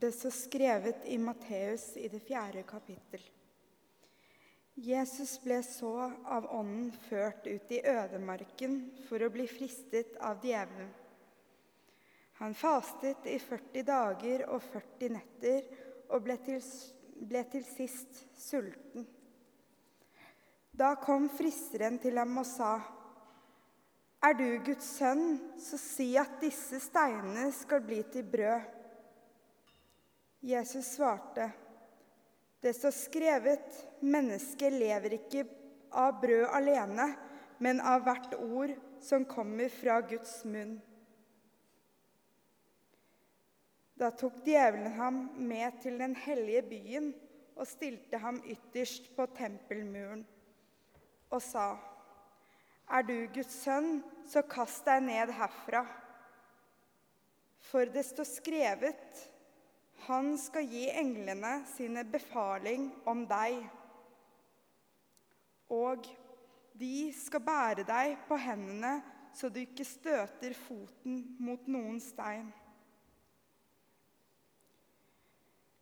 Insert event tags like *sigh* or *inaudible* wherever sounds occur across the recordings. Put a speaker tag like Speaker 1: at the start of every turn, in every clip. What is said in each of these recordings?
Speaker 1: Det står skrevet i Matteus i det fjerde kapittel. Jesus ble så av Ånden ført ut i ødemarken for å bli fristet av djevelen. Han fastet i 40 dager og 40 netter og ble til, ble til sist sulten. Da kom fristeren til ham og sa, Er du Guds sønn, så si at disse steinene skal bli til brød. Jesus svarte, det står skrevet, mennesket lever ikke av brød alene, men av hvert ord som kommer fra Guds munn. Da tok djevelen ham med til den hellige byen og stilte ham ytterst på tempelmuren og sa, Er du Guds sønn, så kast deg ned herfra. For det står skrevet:" Han skal gi englene sine befaling om deg. Og de skal bære deg på hendene så du ikke støter foten mot noen stein.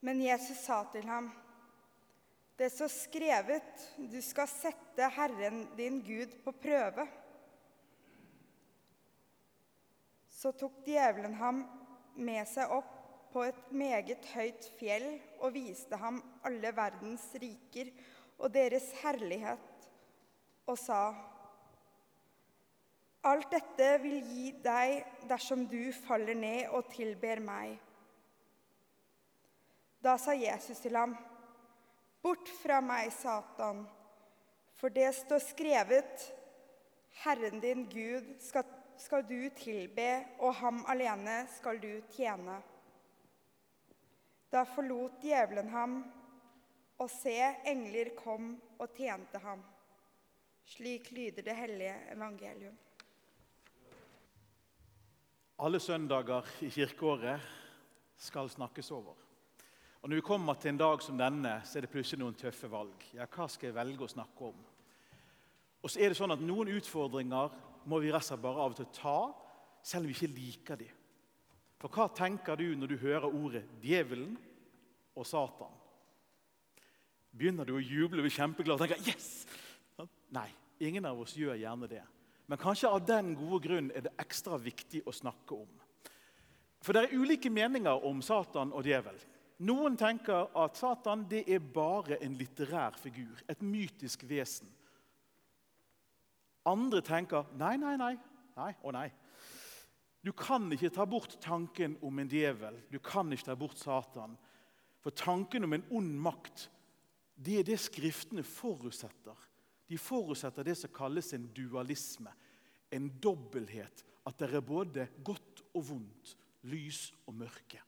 Speaker 1: Men Jesus sa til ham, det står skrevet, du skal sette Herren din Gud på prøve. Så tok djevelen ham med seg opp på et meget høyt fjell og viste ham alle verdens riker og deres herlighet, og sa:" Alt dette vil gi deg dersom du faller ned og tilber meg. Da sa Jesus til ham, Bort fra meg, Satan, for det står skrevet, Herren din Gud skal, skal du tilbe, og ham alene skal du tjene. Da forlot djevelen ham, og se, engler kom og tjente ham. Slik lyder det hellige evangelium.
Speaker 2: Alle søndager i kirkeåret skal snakkes over. Og Når vi kommer til en dag som denne, så er det plutselig noen tøffe valg. Ja, Hva skal jeg velge å snakke om? Og så er det sånn at Noen utfordringer må vi rett og slett bare av og til ta, selv om vi ikke liker dem. For hva tenker du når du hører ordet 'djevelen' og 'Satan'? Begynner du å juble og bli kjempeglad og tenker 'yes'? Nei, ingen av oss gjør gjerne det. Men kanskje av den gode grunn er det ekstra viktig å snakke om. For det er ulike meninger om Satan og djevel. Noen tenker at Satan det er bare en litterær figur, et mytisk vesen. Andre tenker nei, nei, nei. Nei og nei. Du kan ikke ta bort tanken om en djevel. Du kan ikke ta bort Satan. For tanken om en ond makt det er det Skriftene forutsetter. De forutsetter det som kalles en dualisme, en dobbelthet. At det er både godt og vondt, lys og mørke.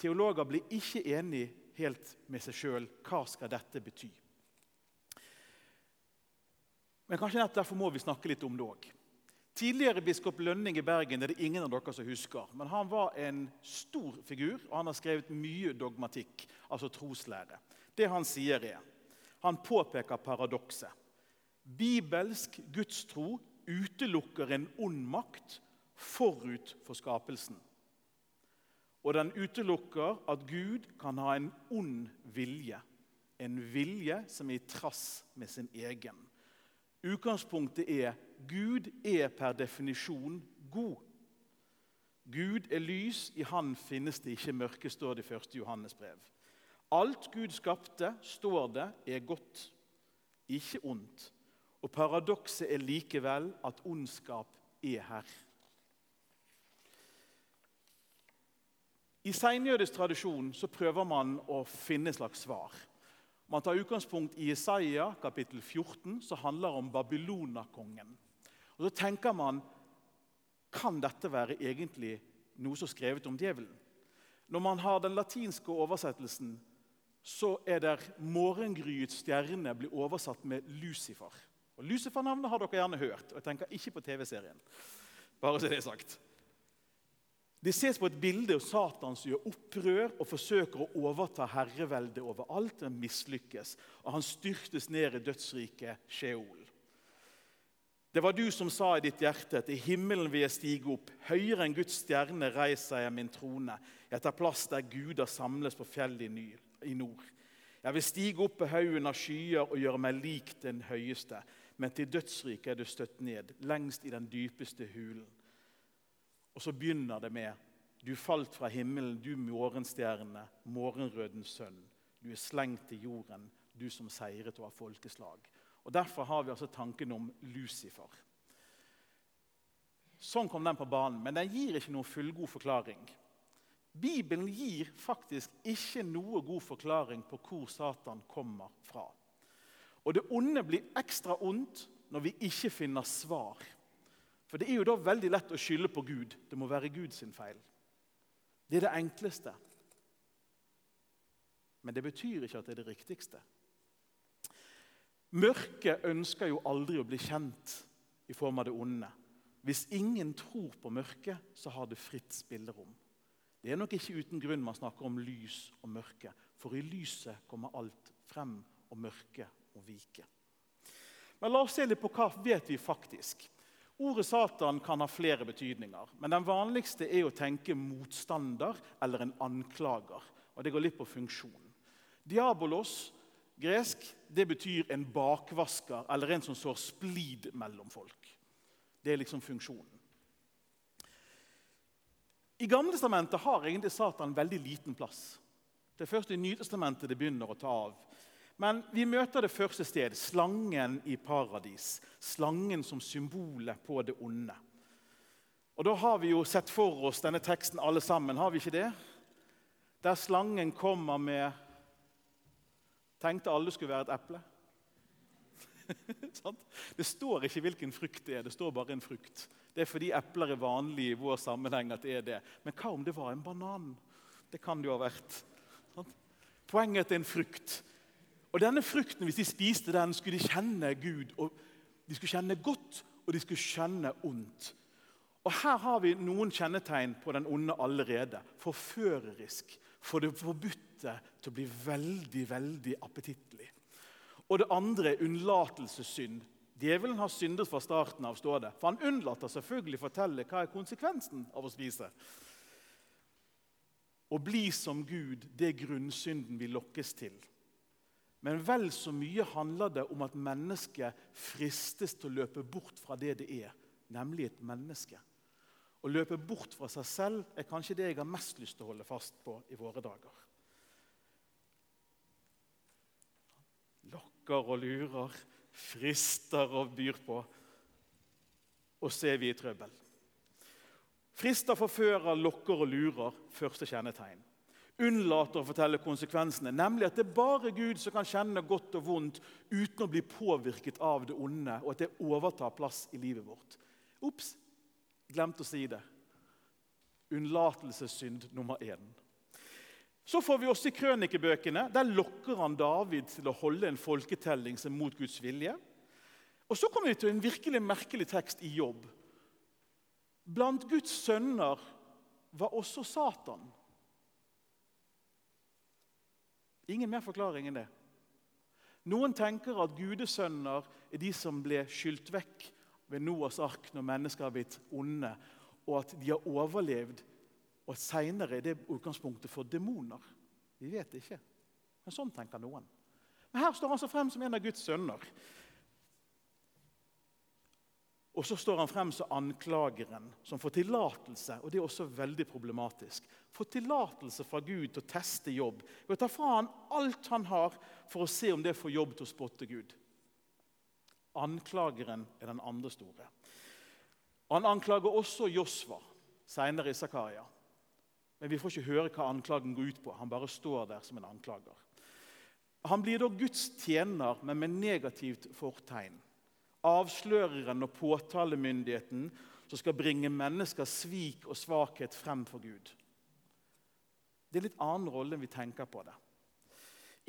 Speaker 2: Teologer blir ikke enige helt med seg sjøl. Hva skal dette bety? Men kanskje nettopp derfor må vi snakke litt om det òg. Tidligere biskop Lønning i Bergen er det ingen av dere som husker. Men han var en stor figur, og han har skrevet mye dogmatikk, altså troslære. Det han sier, er Han påpeker paradokset. Bibelsk gudstro utelukker en ond makt forut for skapelsen. Og den utelukker at Gud kan ha en ond vilje. En vilje som er i trass med sin egen. Utgangspunktet er Gud er per definisjon god. Gud er lys, i Han finnes det ikke mørke, står det i 1. Johannes brev. Alt Gud skapte, står det, er godt, ikke ondt. Og paradokset er likevel at ondskap er her. I seinjødisk tradisjon så prøver man å finne et slags svar. Man tar utgangspunkt i Isaiah kapittel 14, som handler om Babylonakongen. Og Så tenker man kan dette være egentlig noe som er skrevet om djevelen. Når man har den latinske oversettelsen, så er det 'morgengryets stjerne' blir oversatt med Lucifer. Og Lucifer-navnet har dere gjerne hørt, og jeg tenker ikke på TV-serien. Bare så det er sagt. Det ses på et bilde av Satan som gjør opprør og forsøker å overta herreveldet over alt, men mislykkes. Og han styrtes ned i dødsriket Sheol. Det var du som sa i ditt hjerte, til himmelen vil jeg stige opp. Høyere enn Guds stjerne reiser jeg min trone. Jeg tar plass der guder samles på fjellet i nord. Jeg vil stige opp på haugen av skyer og gjøre meg lik den høyeste. Men til dødsriket er du støtt ned, lengst i den dypeste hulen. Og så begynner det med Du falt fra himmelen, du morgenstjerne, morgenrødens sønn. Du er slengt til jorden, du som seiret over folkeslag. Og Derfor har vi altså tanken om Lucifer. Sånn kom den på banen, men den gir ikke noen fullgod forklaring. Bibelen gir faktisk ikke noe god forklaring på hvor Satan kommer fra. Og det onde blir ekstra ondt når vi ikke finner svar. For det er jo da veldig lett å skylde på Gud. Det må være Guds feil. Det er det enkleste. Men det betyr ikke at det er det riktigste. Mørket ønsker jo aldri å bli kjent i form av det onde. Hvis ingen tror på mørket, så har det fritt spillerom. Det er nok ikke uten grunn man snakker om lys og mørke, for i lyset kommer alt frem, og mørket må vike. Men La oss se litt på hva vet vi faktisk. Ordet Satan kan ha flere betydninger, men den vanligste er å tenke motstander eller en anklager. og Det går litt på funksjon. Diabolos, gresk, det betyr en bakvasker eller en som sår splid mellom folk. Det er liksom funksjonen. I Gamle testamentet har egentlig Satan veldig liten plass. Det er først i Nytestamentet det begynner å ta av. Men vi møter det første sted, slangen i paradis. Slangen som symbolet på det onde. Og Da har vi jo sett for oss denne teksten alle sammen, har vi ikke det? Der slangen kommer med Tenkte alle skulle være et eple. *laughs* det står ikke hvilken frukt det er, det står bare en frukt. Det er fordi epler er vanlig i vår sammenheng at det er det. Men hva om det var en banan? Det kan det jo ha vært. Poenget er at det er en frukt. Og denne frukten, hvis de spiste den, skulle de kjenne Gud. og De skulle kjenne godt, og de skulle kjenne ondt. Og Her har vi noen kjennetegn på den onde allerede. Forførerisk. For det forbudte til å bli veldig, veldig appetittlig. Og det andre er unnlatelsessynd. Djevelen har syndet fra starten av, står det. For han unnlater selvfølgelig å fortelle hva er konsekvensen av å spise. Å bli som Gud, det er grunnsynden vi lokkes til. Men vel så mye handler det om at mennesket fristes til å løpe bort fra det det er, nemlig et menneske. Å løpe bort fra seg selv er kanskje det jeg har mest lyst til å holde fast på i våre dager. Lokker og lurer frister og byr på. Og så er vi i trøbbel. Frister, forfører, lokker og lurer. Første kjennetegn. Unnlater å fortelle konsekvensene, nemlig at det er bare Gud som kan kjenne godt og vondt uten å bli påvirket av det onde, og at det overtar plass i livet vårt. Ops, glemte å si det. Unnlatelsessynd nummer én. Så får vi også i krønikebøkene. Der lokker han David til å holde en folketelling som mot Guds vilje. Og så kommer vi til en virkelig merkelig tekst i Jobb. Blant Guds sønner var også Satan. Ingen mer forklaring enn det. Noen tenker at gudesønner er de som ble skylt vekk ved Noas ark når mennesker har blitt onde, og at de har overlevd og Seinere er det utgangspunktet for demoner. Vi vet ikke. Men sånn tenker noen. Men Her står han så frem som en av Guds sønner. Og så står han frem som anklageren, som får tillatelse. Og det er også veldig problematisk. Får tillatelse fra Gud til å teste jobb. Ved å ta fra han alt han har, for å se om det får jobb til å spotte Gud. Anklageren er den andre store. Han anklager også Josva, seinere i Zakaria. Men vi får ikke høre hva anklagen går ut på. Han bare står der som en anklager. Han blir da Guds tjener, men med negativt fortegn. Avsløreren og påtalemyndigheten som skal bringe menneskers svik og svakhet frem for Gud. Det er en litt annen rolle enn vi tenker på det.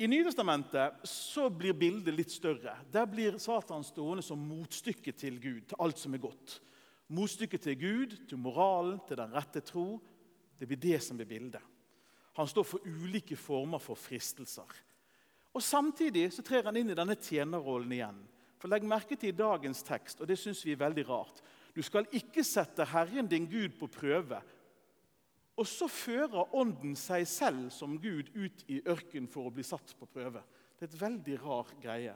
Speaker 2: I Nytestamentet så blir bildet litt større. Der blir Satan stående som motstykke til Gud, til alt som er godt. Motstykke til Gud, til moralen, til den rette tro, det blir det som blir bildet. Han står for ulike former for fristelser. Og Samtidig så trer han inn i denne tjenerrollen igjen. For Legg merke til dagens tekst, og det syns vi er veldig rart. Du skal ikke sette Herren din Gud på prøve. Og så fører Ånden seg selv som Gud ut i ørkenen for å bli satt på prøve. Det er et veldig rar greie.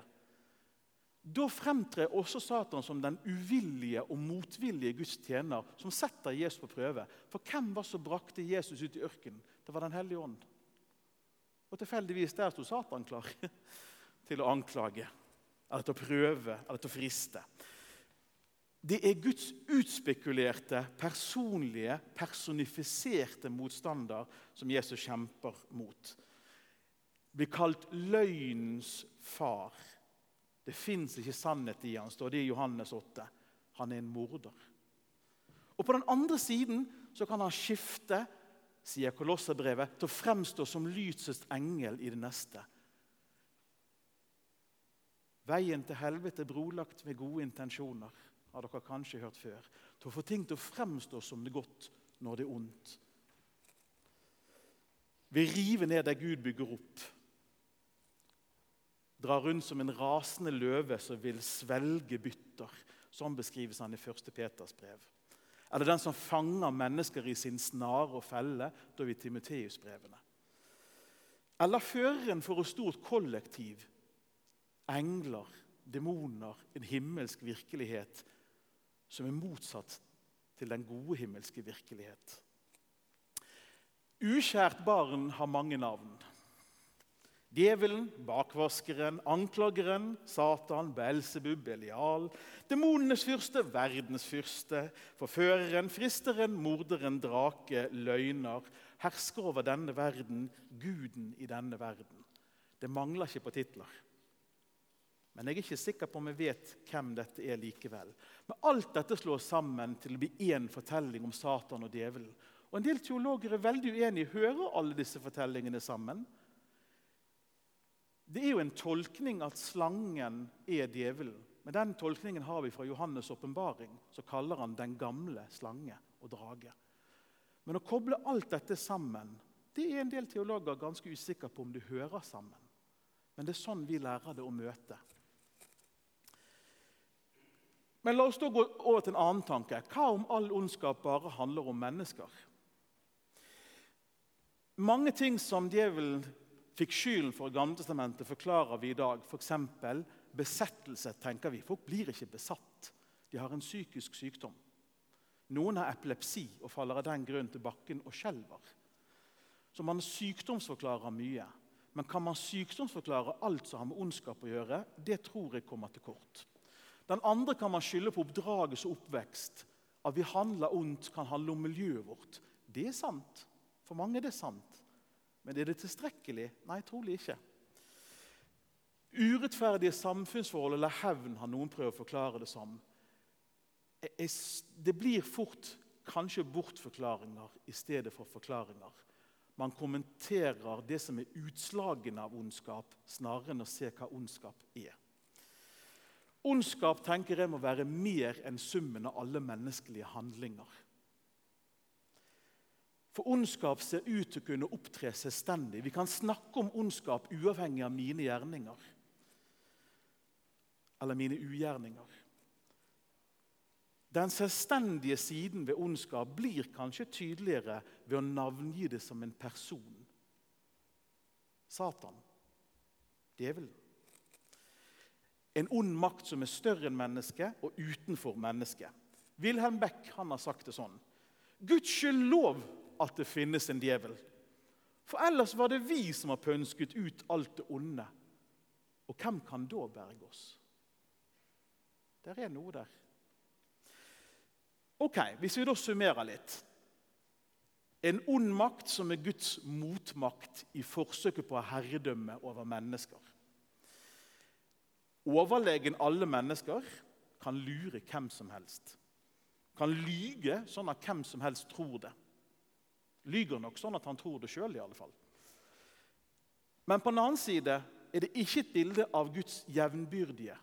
Speaker 2: Da fremtrer også Satan som den uvillige og motvillige Guds tjener som setter Jesus på prøve. For hvem var som brakte Jesus ut i ørkenen? Det var Den hellige ånd. Og tilfeldigvis der sto Satan klar *laughs* til å anklage, eller til å prøve eller til å friste. Det er Guds utspekulerte, personlige, personifiserte motstander som Jesus kjemper mot. Blir kalt løgnens far. Det fins ikke sannhet i han, står det i Johannes 8. Han er en morder. Og På den andre siden så kan han skifte sier Kolosserbrevet, til å fremstå som lysets engel i det neste. Veien til helvete er brolagt med gode intensjoner, har dere kanskje hørt før. Til å få ting til å fremstå som det godt når det er ondt. Vi river ned det Gud bygger opp. Drar rundt som en rasende løve som vil svelge bytter. Sånn beskrives han i 1. Peters brev. Eller den som fanger mennesker i sin snare og felle, da vi Timoteus-brevene. Eller føreren for et stort kollektiv. Engler, demoner, en himmelsk virkelighet som er motsatt til den gode himmelske virkelighet. Ukjært barn har mange navn. Djevelen, bakvaskeren, anklageren, Satan, Belsebub, Belial, demonenes fyrste, verdens fyrste, forføreren, fristeren, morderen, drake, løgner, hersker over denne verden, guden i denne verden. Det mangler ikke på titler. Men jeg er ikke sikker på om jeg vet hvem dette er likevel. Men alt dette slår sammen til å bli én fortelling om Satan og djevelen. Og En del teologer er veldig uenige. Hører alle disse fortellingene sammen? Det er jo en tolkning at slangen er djevelen. Men den tolkningen har vi fra Johannes' åpenbaring. Så kaller han den gamle slange og drage. Men å koble alt dette sammen det er en del teologer ganske usikre på om det hører sammen. Men det er sånn vi lærer det å møte. Men la oss da gå over til en annen tanke. Hva om all ondskap bare handler om mennesker? Mange ting som djevelen fikk skylden for Gamletestamentet, forklarer vi i dag. F.eks. besettelse. tenker vi. Folk blir ikke besatt. De har en psykisk sykdom. Noen har epilepsi og faller av den grunn til bakken og skjelver. Så man sykdomsforklarer mye. Men kan man sykdomsforklare alt som har med ondskap å gjøre? Det tror jeg kommer til kort. Den andre kan man skylde på oppdragelse og oppvekst. At vi handler ondt, kan handle om miljøet vårt. Det er sant. For mange er det sant. Men er det tilstrekkelig? Nei, trolig ikke. Urettferdige samfunnsforhold eller hevn har noen prøvd å forklare det som. Det blir fort kanskje bortforklaringer i stedet for forklaringer. Man kommenterer det som er utslagene av ondskap, snarere enn å se hva ondskap er. Ondskap tenker jeg må være mer enn summen av alle menneskelige handlinger. For ondskap ser ut til å kunne opptre selvstendig. Vi kan snakke om ondskap uavhengig av mine gjerninger. Eller mine ugjerninger. Den selvstendige siden ved ondskap blir kanskje tydeligere ved å navngi det som en person. Satan. Djevelen. En ond makt som er større enn mennesket og utenfor mennesket. Wilhelm Beck har sagt det sånn. Gudskjelov at det finnes en djevel. For ellers var det vi som har pønsket ut alt det onde. Og hvem kan da berge oss? Der er noe der. Ok, Hvis vi da summerer litt En ond makt som er Guds motmakt i forsøket på å herredømme over mennesker. Overlegen alle mennesker kan lure hvem som helst. Kan lyge sånn at hvem som helst tror det lyger nok sånn at han tror det sjøl. Men på den annen side er det ikke et bilde av Guds jevnbyrdige.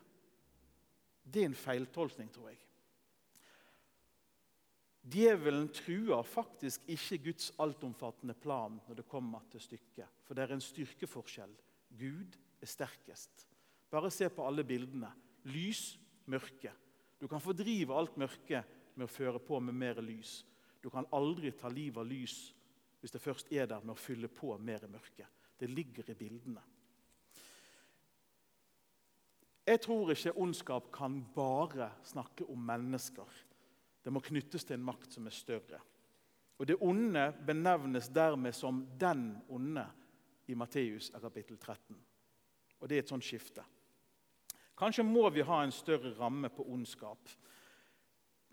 Speaker 2: Det er en feiltolkning, tror jeg. Djevelen truer faktisk ikke Guds altomfattende plan når det kommer til stykket. For det er en styrkeforskjell. Gud er sterkest. Bare se på alle bildene. Lys, mørke. Du kan fordrive alt mørke med å føre på med mer lys. Du kan aldri ta livet av lys hvis det først er der med å fylle på mer mørke. Det ligger i bildene. Jeg tror ikke ondskap kan bare snakke om mennesker. Det må knyttes til en makt som er større. Og Det onde benevnes dermed som 'den onde' i Matteus kapittel 13. Og Det er et sånt skifte. Kanskje må vi ha en større ramme på ondskap.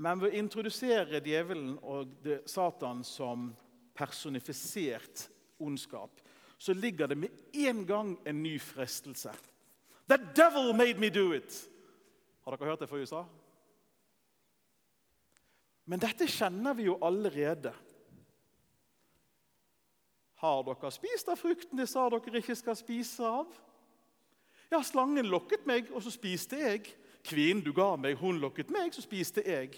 Speaker 2: Men ved å introdusere djevelen og Satan som personifisert ondskap, så ligger det med en gang en ny fristelse. The devil made me do it! Har dere hørt det fra USA? Men dette kjenner vi jo allerede. Har dere spist av frukten de sa dere ikke skal spise av? Ja, slangen lokket meg, og så spiste jeg. Kvinnen du ga meg, hun lokket meg, så spiste jeg.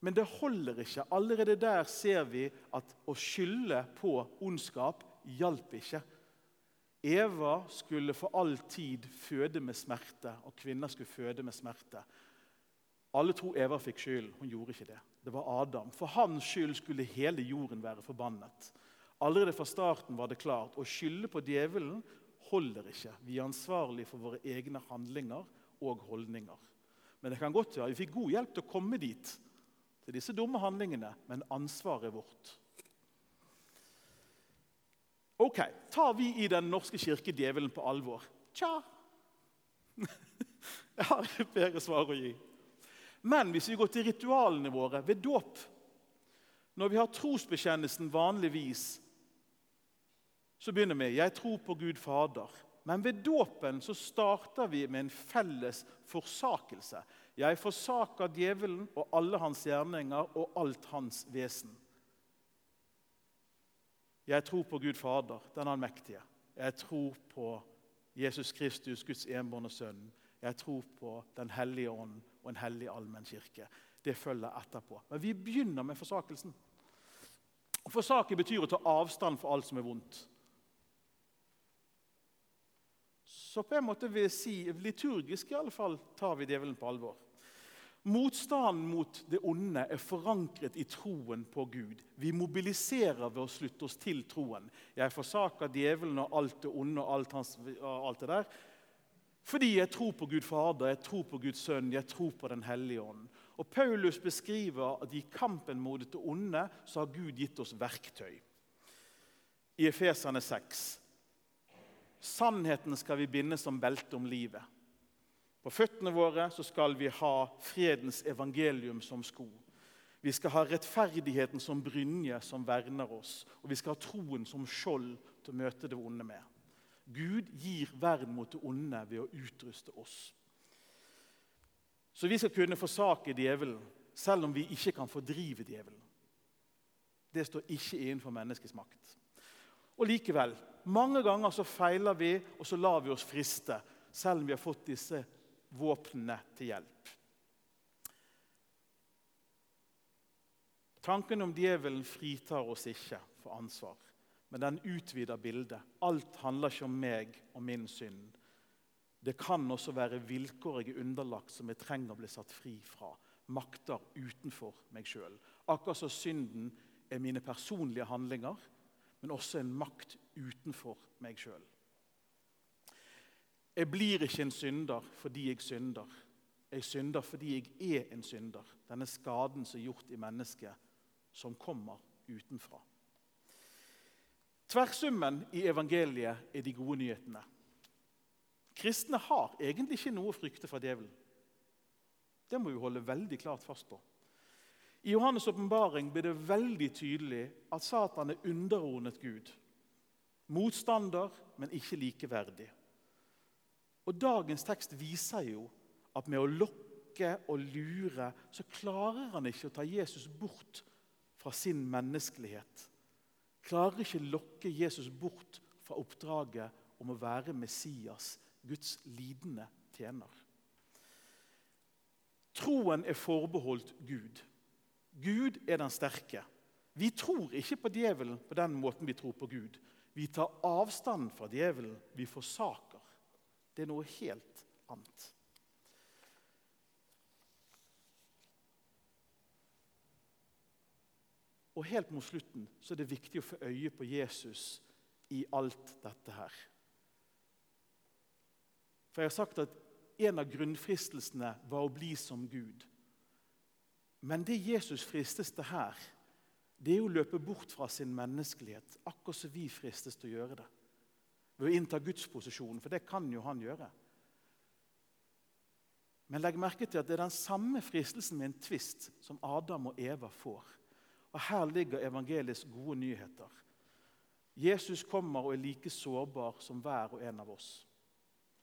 Speaker 2: Men det holder ikke. Allerede der ser vi at å skylde på ondskap hjalp ikke. Eva skulle for all tid føde med smerte, og kvinner skulle føde med smerte. Alle tror Eva fikk skyld. Hun gjorde ikke det. Det var Adam. For hans skyld skulle hele jorden være forbannet. Allerede fra starten var det klart å skylde på djevelen holder ikke. Vi er ansvarlige for våre egne handlinger og holdninger. Men det kan godt være vi fikk god hjelp til å komme dit, til disse dumme handlingene, men ansvaret vårt. Ok, Tar vi i Den norske kirke djevelen på alvor? Tja *laughs* Jeg har et bedre svar å gi. Men hvis vi går til ritualene våre ved dåp Når vi har trosbekjennelsen vanligvis så begynner vi jeg tror på Gud Fader. Men ved dåpen så starter vi med en felles forsakelse. Jeg forsaker djevelen og alle hans gjerninger og alt hans vesen. Jeg tror på Gud Fader, den allmektige. Jeg tror på Jesus Kristus, Guds enbårne sønn. Jeg tror på Den hellige ånd og en hellig allmenn kirke. Det følger etterpå. Men vi begynner med forsakelsen. Forsake betyr å ta avstand for alt som er vondt. Så på en måte vil jeg si, liturgisk i alle fall, tar vi djevelen på alvor. Motstanden mot det onde er forankret i troen på Gud. Vi mobiliserer ved å slutte oss til troen. Jeg forsaker djevelen og alt det onde og alt, hans, alt det der. Fordi jeg tror på Gud Fader, jeg tror på Guds Sønn, jeg tror på Den hellige ånd. Og Paulus beskriver at i kampen mot det onde så har Gud gitt oss verktøy. I Efesane 6 Sannheten skal vi binde som belte om livet. På føttene våre så skal vi ha fredens evangelium som sko. Vi skal ha rettferdigheten som brynje som verner oss. Og vi skal ha troen som skjold til å møte det onde med. Gud gir vern mot det onde ved å utruste oss. Så vi skal kunne forsake djevelen, selv om vi ikke kan fordrive djevelen. Det står ikke innenfor menneskets makt. Og likevel, mange ganger så feiler vi, og så lar vi oss friste, selv om vi har fått disse våpnene til hjelp. Tanken om djevelen fritar oss ikke for ansvar, men den utvider bildet. Alt handler ikke om meg og min synd. Det kan også være vilkår jeg er underlagt som jeg trenger å bli satt fri fra. Makter utenfor meg sjøl. Akkurat som synden er mine personlige handlinger, men også en makt utenfor meg sjøl. Jeg blir ikke en synder fordi jeg synder. Jeg synder fordi jeg er en synder. Denne skaden som er gjort i mennesket, som kommer utenfra. Tverrsummen i evangeliet er de gode nyhetene. Kristne har egentlig ikke noe å frykte fra djevelen. Det må vi holde veldig klart fast på. I Johannes' åpenbaring blir det veldig tydelig at Satan er underordnet Gud. Motstander, men ikke likeverdig. Og Dagens tekst viser jo at med å lokke og lure så klarer han ikke å ta Jesus bort fra sin menneskelighet. Klarer ikke å lokke Jesus bort fra oppdraget om å være Messias, Guds lidende tjener. Troen er forbeholdt Gud. Gud er den sterke. Vi tror ikke på djevelen på den måten vi tror på Gud. Vi tar avstand fra djevelen. Vi forsaker. Det er noe helt annet. Og Helt mot slutten så er det viktig å få øye på Jesus i alt dette her. For jeg har sagt at en av grunnfristelsene var å bli som Gud. Men det Jesus fristes til her, det er å løpe bort fra sin menneskelighet, akkurat som vi fristes til å gjøre det. Ved å innta gudsposisjonen, for det kan jo han gjøre. Men legg merke til at det er den samme fristelsen med en tvist som Adam og Eva får. Og Her ligger evangeliets gode nyheter. Jesus kommer og er like sårbar som hver og en av oss.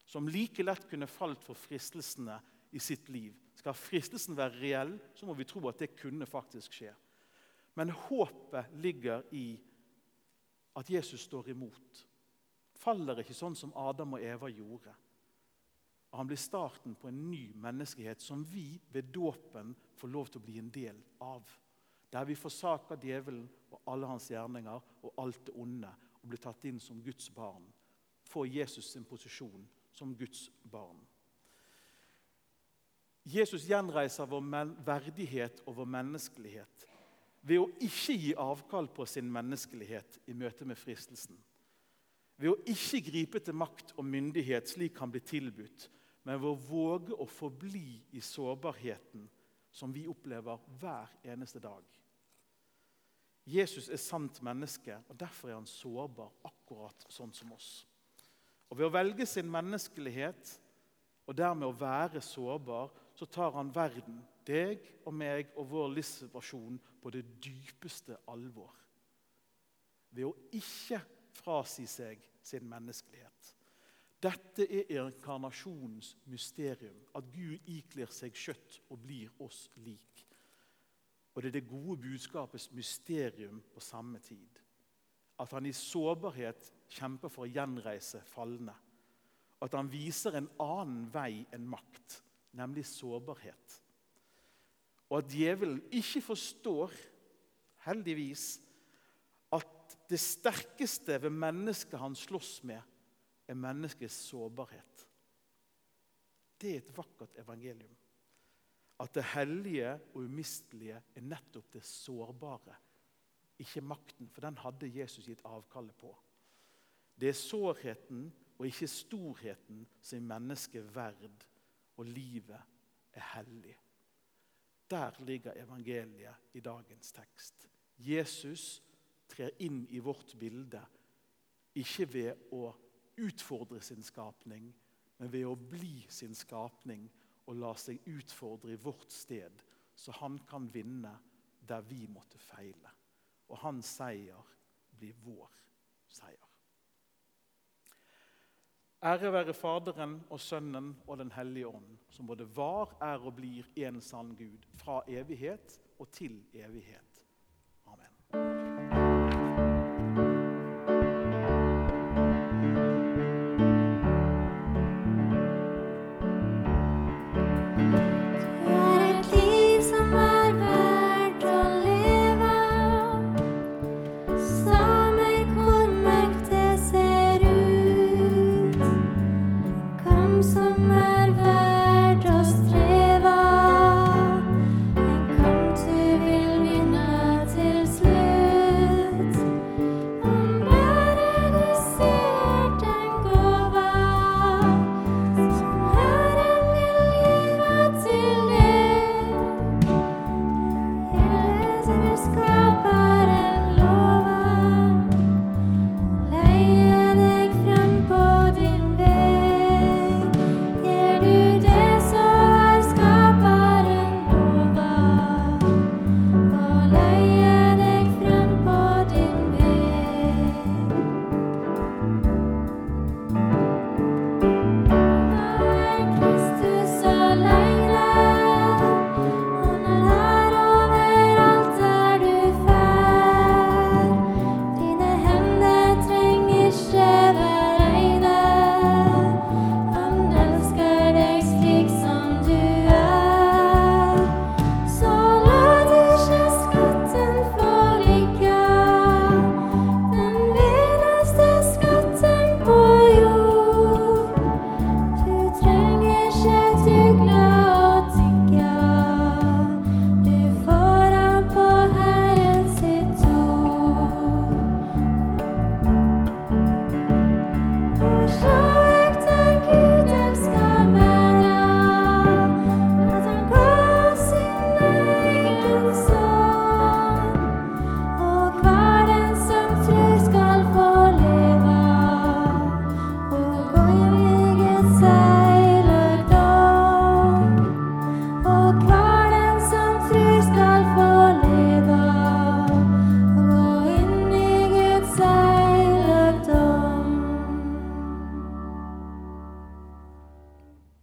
Speaker 2: Som like lett kunne falt for fristelsene i sitt liv. Skal fristelsen være reell, så må vi tro at det kunne faktisk skje. Men håpet ligger i at Jesus står imot. Faller ikke sånn som Adam og Eva gjorde. Og han blir starten på en ny menneskehet som vi ved dåpen får lov til å bli en del av. Der vi forsaker djevelen og alle hans gjerninger og alt det onde og blir tatt inn som Guds barn. Får Jesus sin posisjon som Guds barn. Jesus gjenreiser vår verdighet og vår menneskelighet ved å ikke gi avkall på sin menneskelighet i møte med fristelsen. Ved å ikke gripe til makt og myndighet slik han blir tilbudt, men ved å våge å forbli i sårbarheten som vi opplever hver eneste dag. Jesus er sant menneske, og derfor er han sårbar, akkurat sånn som oss. Og Ved å velge sin menneskelighet og dermed å være sårbar, så tar han verden, deg og meg og vår livssituasjon på det dypeste alvor. Ved å ikke frasi seg sin menneskelighet. Dette er inkarnasjonens mysterium, at Gud ikler seg kjøtt og blir oss lik. Og det er det gode budskapets mysterium på samme tid. At han i sårbarhet kjemper for å gjenreise falne. At han viser en annen vei enn makt, nemlig sårbarhet. Og at djevelen ikke forstår, heldigvis, at det sterkeste ved mennesket han slåss med, er menneskets sårbarhet. Det er et vakkert evangelium at det hellige og umistelige er nettopp det sårbare. Ikke makten, for den hadde Jesus gitt avkallet på. Det er sårheten og ikke storheten som er mennesket verd, og livet er hellig. Der ligger evangeliet i dagens tekst. Jesus trer inn i vårt bilde, ikke ved å utfordre sin skapning, men ved å bli sin skapning og la seg utfordre i vårt sted, så han kan vinne der vi måtte feile. Og hans seier blir vår seier. Ære være Faderen og Sønnen og Den hellige ånd, som både var, er og blir en sann Gud, fra evighet og til evighet.